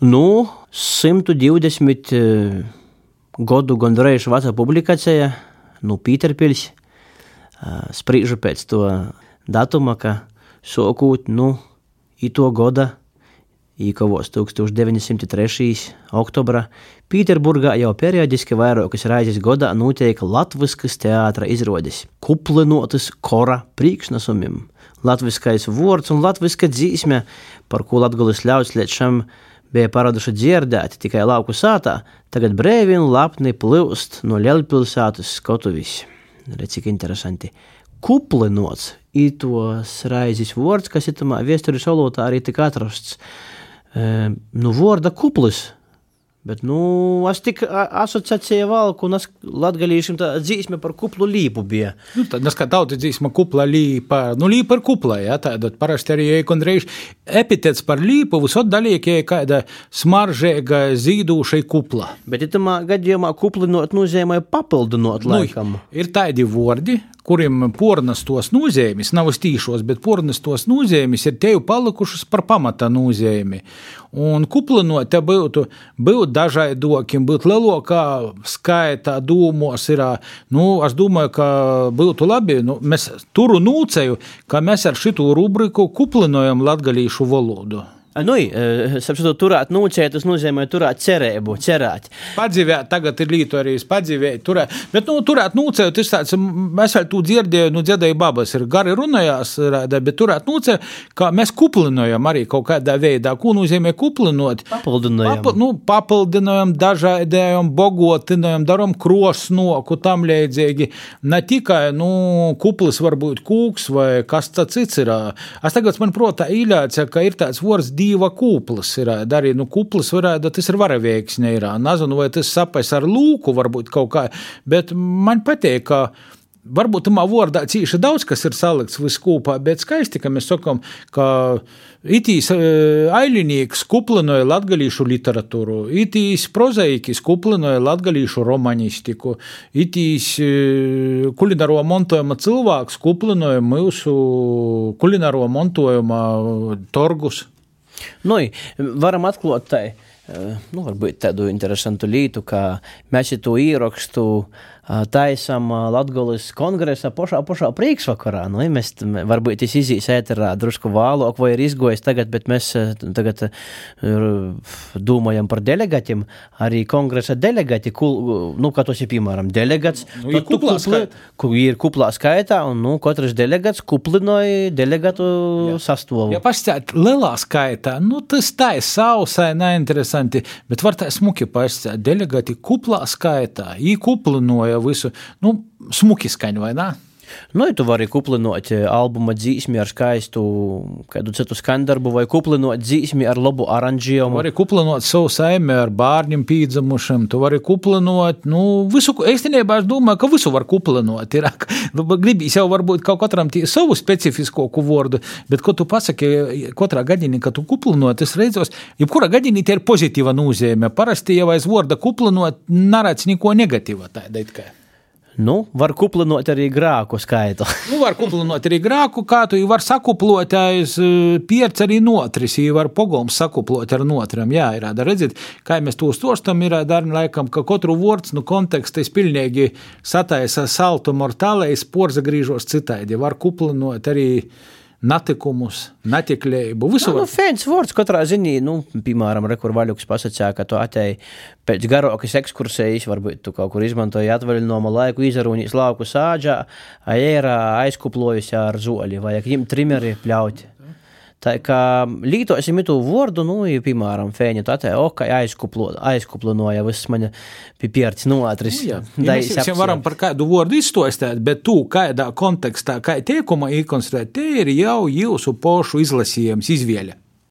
Nu, 120 eh, gadu gandrīz vecā publikācija, nu, Pīterpils, eh, spriežu pēc to datuma, ka sokūt, nu, i to gada Īkavos 1903. oktobrā Pīterburgā jau periodiski vairākas reizes gadā notiek latviskas teātra izrādes, kuplinotas kora priekšnesumiem. Latviskais vārds un latviska dzīsme, par ko latgulis ļauts līdz šim bija paraduši dzirdēt tikai lauku sātā, tagad brēvi un lapni plūst no lielpilsētas skatuvis. Redz, cik interesanti. Kuplinots ir tos raizes vārds, kas ir tamā vēstures valodā arī tik atrasts. E, nu, vārda kuplis Bet, nu, es tik asociēju valku, un es latgalīšiem tā dzīsme par kuplu līpu bija. Nu, tad, nes kā tauta dzīsma kupla līpa, nu, līpa ir kupla, jā, tāda parasti arī kondreiz epitets par līpu, visot dalīkie kāda smaržēga zīdūšai kupla. Bet, ja tamā gadījumā kuplinot nozīmē papildinot Nu, laikam. ir tādi vārdi, kuriem pornastos nozīmes, nav stīšos, bet pornastos nozīmes ir teju palikušas par pamata nozīmi. Un kuplinot te būtu, būt dažādokiem, būt lielākā skaitā dūmos ir, nu, es domāju, ka būtu labi, nu, mēs turu nūceju, ka mēs ar šitu rubriku kuplinojam latgalīšu valodu. Nu, saprotu, turēt nūcēt, tas nozīmē turēt cerību, cerēt. Padzīvēt, tagad ir līto arī padzīvēt, turēt, bet, nu, turēt nūcēt, tas tāds, mēs vēl tu dzirdēju, nu, dzirdēju babas, ir gari runājās, bet turēt nūcēt, kā mēs kuplinojam arī kaut kādā veidā, ko nozīmē kuplinot. Papildinojam. Papa, nu, papildinojam, dažādējam, bogotinojam, daram krosnoku, tam līdzīgi. Ne tikai, nu, kuplis var būt kūks vai kas tas cits ir. Es tagad man protā īļāts, ka ir tāds vārds dieva kūplis ir arī, nu, kuplis varētu, tas ir varaveiksne ir. Nezinu, vai tas sapais ar lūku varbūt kaut kā, bet man patīk, ka varbūt tamā vārdā cīši daudz kas ir salikts viskūpā, bet skaisti, ka mēs sakam, ka itīs ailinieks kuplinoja latgalīšu literatūru, itīs prozaikis kuplinoja latgalīšu romanistiku, itīs kulinaro montojuma cilvēks kuplinoja mūsu kulinaro montojuma torgus. Nu, varam atklāt tai, nu, varbūt tādu interesantu lietu, ka mēs to ierakstu taisam Latgolas kongresa pašā, pašā priekšvakarā. Nu, ja mēs varbūt tas izīs ēterā drusku vālok vai ir izgojis tagad, bet mēs eh, tagad eh, domājam par delegatiem. Arī kongresa delegati, kul, nu, kā tos ir, piemēram, delegats. Nu, ir kuplā kupli- ku- Ir kuplā skaitā, un nu, katrs delegats kuplinoja delegatu sastāvu. Ja pastāstīt lielā skaitā, nu, tas tā ir sausai, neinteresanti, bet var tā smuki pastāstīt. Delegāti kuplā skaitā, īkuplinoja visu, nu, smuki skaņu vai ne? Nu, ja tu vari kuplinot eh, albuma dzīsmi ar skaistu kādu citu skandarbu, vai kuplinot dzīsmi ar labu oranžījumu. Vari kuplinot savu saimi ar bērniem pīdzamušiem, tu vari kuplinot, nu, visu, īstenībā es domāju, ka visu var kuplinot. Ir, gribīs jau varbūt kaut katram tī savu specifisko vārdu, bet, ko tu pasaki, katrā gadījumā, kad tu kuplinot, es redzos, jebkurā gadījumā tie ir pozitīva nozīme. Parasti jau aiz vārda kuplinot, narāts neko negatīva tāda it kā. Nu, var kuplinot arī grāku skaitu. Nu, var kuplinot arī grāku, kā tu var sakuplot aiz eh, pierts arī notris, ja var pogolms sakuplot ar notram. Jā, ir tāda, redziet, kā mēs to stostam, ir tāda, laikam, ka katru vārds, nu, kontekstais pilnīgi sataisa saltu mortālais, porza grīžos citādi. Var kuplinot arī natikumus, natiklējumu, visu Nu, var. fēns vārds katrā ziņā, nu, piemēram, rekur vaļuks pasacīja, ka tu atēji pēc garākas ekskursijas, varbūt tu kaut kur izmantoji atvaļinājumu laiku, izarūnīs lauku sāģā, ērā aizkuplojusi ar zoļi, vai viņam trimeri pļauti. Tā kā lītosim to vārdu, nu, ja, piemēram, fēņa, tā tā, ok, aizkuplo, aizkuplinoja viss man pipierts noatris. Jā, ja mēs jau varam par kādu vārdu izstāstīt, bet tu kādā kontekstā, kā teikumā īkonstruēt, te ir jau jūsu pošu izlasījums, izvēle.